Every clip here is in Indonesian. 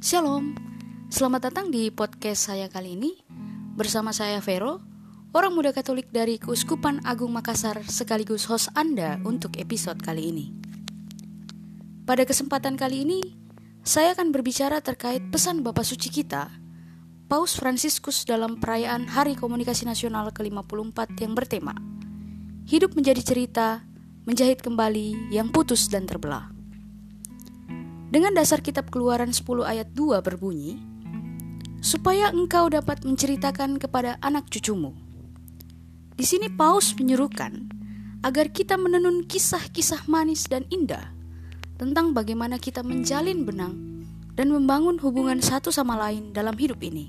Shalom, selamat datang di podcast saya kali ini. Bersama saya Vero, orang muda katolik dari Keuskupan Agung Makassar Sekaligus host Anda untuk episode kali ini. Pada kesempatan kali ini, saya akan berbicara terkait pesan Bapak Suci kita Paus Fransiskus dalam perayaan Hari Komunikasi Nasional ke-54 yang bertema Hidup menjadi cerita, menjahit kembali yang putus dan terbelah dengan dasar kitab keluaran 10 ayat 2 berbunyi, supaya engkau dapat menceritakan kepada anak cucumu. Di sini Paus menyuruhkan agar kita menenun kisah-kisah manis dan indah tentang bagaimana kita menjalin benang dan membangun hubungan satu sama lain dalam hidup ini.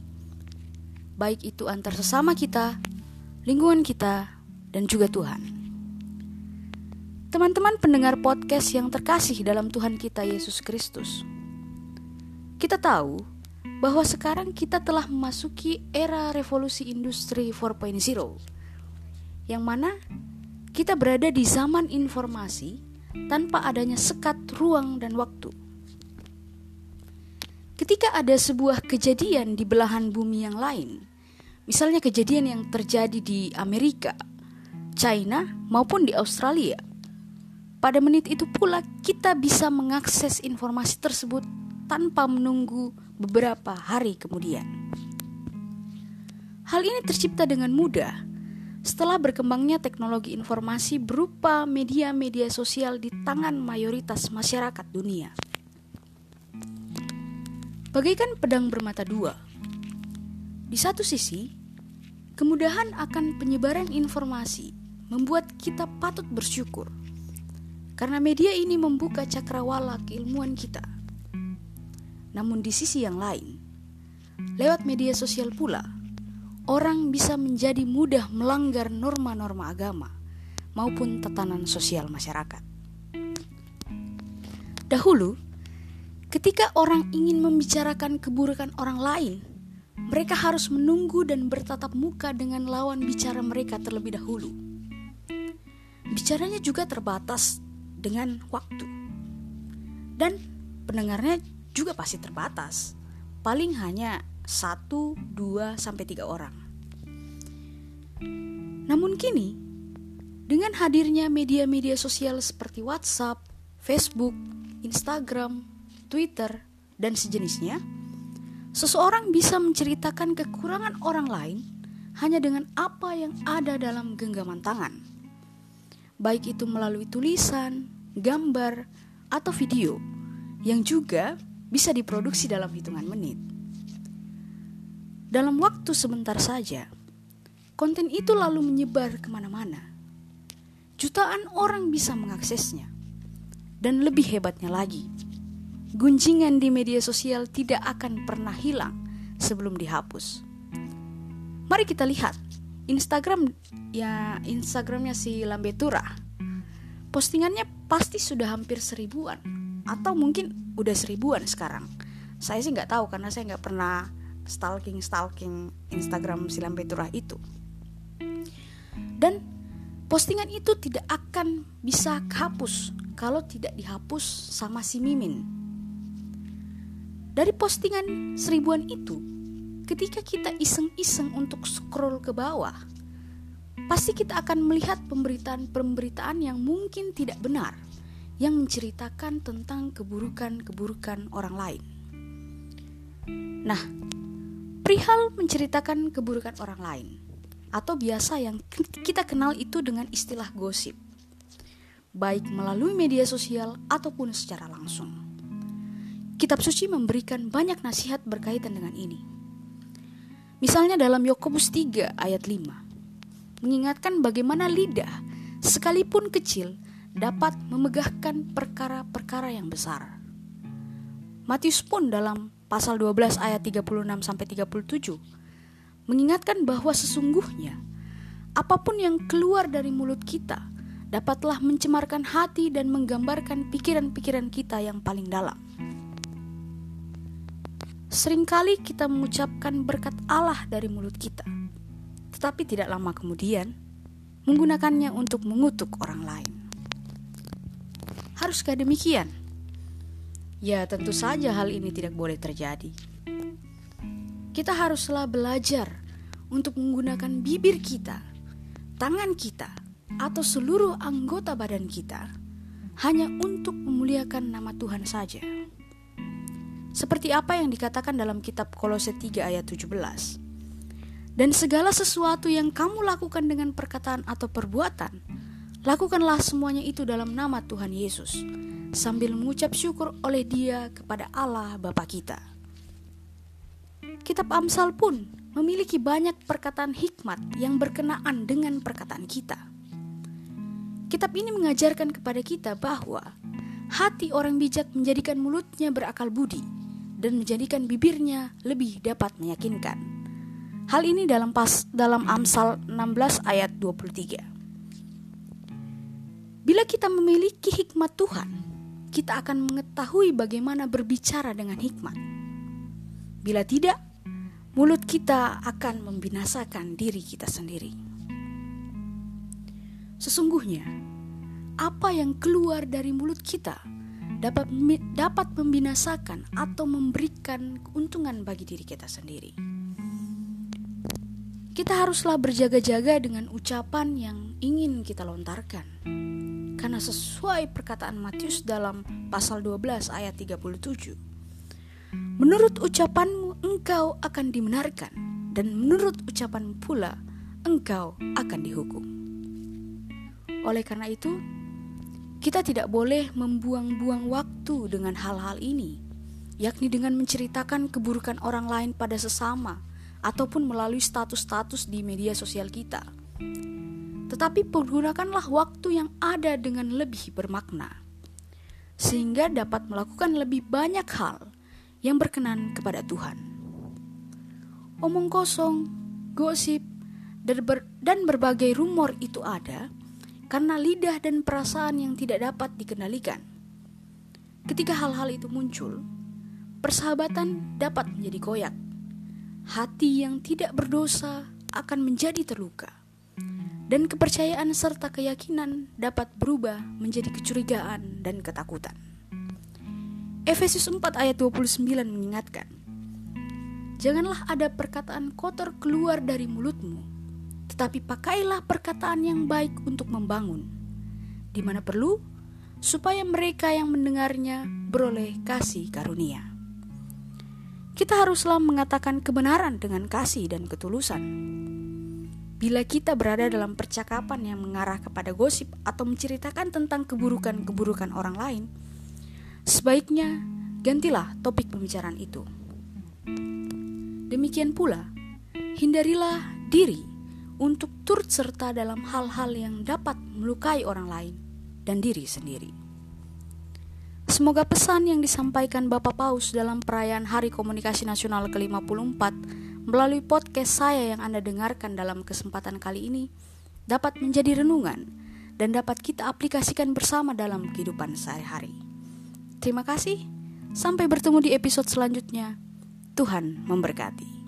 Baik itu antar sesama kita, lingkungan kita, dan juga Tuhan. Teman-teman pendengar podcast yang terkasih dalam Tuhan kita Yesus Kristus. Kita tahu bahwa sekarang kita telah memasuki era revolusi industri 4.0 yang mana kita berada di zaman informasi tanpa adanya sekat ruang dan waktu. Ketika ada sebuah kejadian di belahan bumi yang lain, misalnya kejadian yang terjadi di Amerika, China, maupun di Australia, pada menit itu pula kita bisa mengakses informasi tersebut tanpa menunggu beberapa hari kemudian. Hal ini tercipta dengan mudah setelah berkembangnya teknologi informasi berupa media-media sosial di tangan mayoritas masyarakat dunia. Bagaikan pedang bermata dua. Di satu sisi, kemudahan akan penyebaran informasi membuat kita patut bersyukur karena media ini membuka cakrawala keilmuan kita. Namun di sisi yang lain, lewat media sosial pula, orang bisa menjadi mudah melanggar norma-norma agama maupun tatanan sosial masyarakat. Dahulu, ketika orang ingin membicarakan keburukan orang lain, mereka harus menunggu dan bertatap muka dengan lawan bicara mereka terlebih dahulu. Bicaranya juga terbatas dengan waktu. Dan pendengarnya juga pasti terbatas. Paling hanya 1, 2, sampai 3 orang. Namun kini, dengan hadirnya media-media sosial seperti WhatsApp, Facebook, Instagram, Twitter, dan sejenisnya, seseorang bisa menceritakan kekurangan orang lain hanya dengan apa yang ada dalam genggaman tangan baik itu melalui tulisan, gambar, atau video, yang juga bisa diproduksi dalam hitungan menit. Dalam waktu sebentar saja, konten itu lalu menyebar ke mana-mana. Jutaan orang bisa mengaksesnya. Dan lebih hebatnya lagi, gunjingan di media sosial tidak akan pernah hilang sebelum dihapus. Mari kita lihat Instagram ya Instagramnya si Lambetura. Postingannya pasti sudah hampir seribuan atau mungkin udah seribuan sekarang. Saya sih nggak tahu karena saya nggak pernah stalking stalking Instagram si Lambetura itu. Dan postingan itu tidak akan bisa hapus kalau tidak dihapus sama si Mimin. Dari postingan seribuan itu ketika kita iseng-iseng untuk scroll ke bawah, pasti kita akan melihat pemberitaan-pemberitaan yang mungkin tidak benar yang menceritakan tentang keburukan-keburukan orang lain. Nah, perihal menceritakan keburukan orang lain atau biasa yang kita kenal itu dengan istilah gosip, baik melalui media sosial ataupun secara langsung. Kitab suci memberikan banyak nasihat berkaitan dengan ini. Misalnya dalam Yakobus 3 ayat 5 mengingatkan bagaimana lidah sekalipun kecil dapat memegahkan perkara-perkara yang besar. Matius pun dalam pasal 12 ayat 36 sampai 37 mengingatkan bahwa sesungguhnya apa pun yang keluar dari mulut kita dapatlah mencemarkan hati dan menggambarkan pikiran-pikiran kita yang paling dalam. Seringkali kita mengucapkan berkat Allah dari mulut kita, tetapi tidak lama kemudian menggunakannya untuk mengutuk orang lain. Haruskah demikian? Ya, tentu saja hal ini tidak boleh terjadi. Kita haruslah belajar untuk menggunakan bibir kita, tangan kita, atau seluruh anggota badan kita hanya untuk memuliakan nama Tuhan saja. Seperti apa yang dikatakan dalam kitab Kolose 3 ayat 17. Dan segala sesuatu yang kamu lakukan dengan perkataan atau perbuatan, lakukanlah semuanya itu dalam nama Tuhan Yesus sambil mengucap syukur oleh Dia kepada Allah Bapa kita. Kitab Amsal pun memiliki banyak perkataan hikmat yang berkenaan dengan perkataan kita. Kitab ini mengajarkan kepada kita bahwa hati orang bijak menjadikan mulutnya berakal budi dan menjadikan bibirnya lebih dapat meyakinkan. Hal ini dalam pas dalam Amsal 16 ayat 23. Bila kita memiliki hikmat Tuhan, kita akan mengetahui bagaimana berbicara dengan hikmat. Bila tidak, mulut kita akan membinasakan diri kita sendiri. Sesungguhnya, apa yang keluar dari mulut kita dapat dapat membinasakan atau memberikan keuntungan bagi diri kita sendiri. Kita haruslah berjaga-jaga dengan ucapan yang ingin kita lontarkan karena sesuai perkataan Matius dalam pasal 12 ayat 37. Menurut ucapanmu engkau akan dibenarkan dan menurut ucapan pula engkau akan dihukum. Oleh karena itu, kita tidak boleh membuang-buang waktu dengan hal-hal ini, yakni dengan menceritakan keburukan orang lain pada sesama ataupun melalui status-status di media sosial kita tetapi pergunakanlah waktu yang ada dengan lebih bermakna, sehingga dapat melakukan lebih banyak hal yang berkenan kepada Tuhan. Omong kosong, gosip, dan, ber dan berbagai rumor itu ada karena lidah dan perasaan yang tidak dapat dikendalikan. Ketika hal-hal itu muncul, persahabatan dapat menjadi koyak. Hati yang tidak berdosa akan menjadi terluka dan kepercayaan serta keyakinan dapat berubah menjadi kecurigaan dan ketakutan. Efesus 4 ayat 29 mengingatkan, Janganlah ada perkataan kotor keluar dari mulutmu, tetapi pakailah perkataan yang baik untuk membangun, di mana perlu, supaya mereka yang mendengarnya beroleh kasih karunia. Kita haruslah mengatakan kebenaran dengan kasih dan ketulusan Bila kita berada dalam percakapan yang mengarah kepada gosip atau menceritakan tentang keburukan-keburukan orang lain, sebaiknya gantilah topik pembicaraan itu. Demikian pula, hindarilah diri untuk turut serta dalam hal-hal yang dapat melukai orang lain dan diri sendiri. Semoga pesan yang disampaikan Bapak Paus dalam perayaan Hari Komunikasi Nasional ke-54 melalui podcast saya yang Anda dengarkan dalam kesempatan kali ini dapat menjadi renungan dan dapat kita aplikasikan bersama dalam kehidupan sehari-hari. Terima kasih, sampai bertemu di episode selanjutnya. Tuhan memberkati.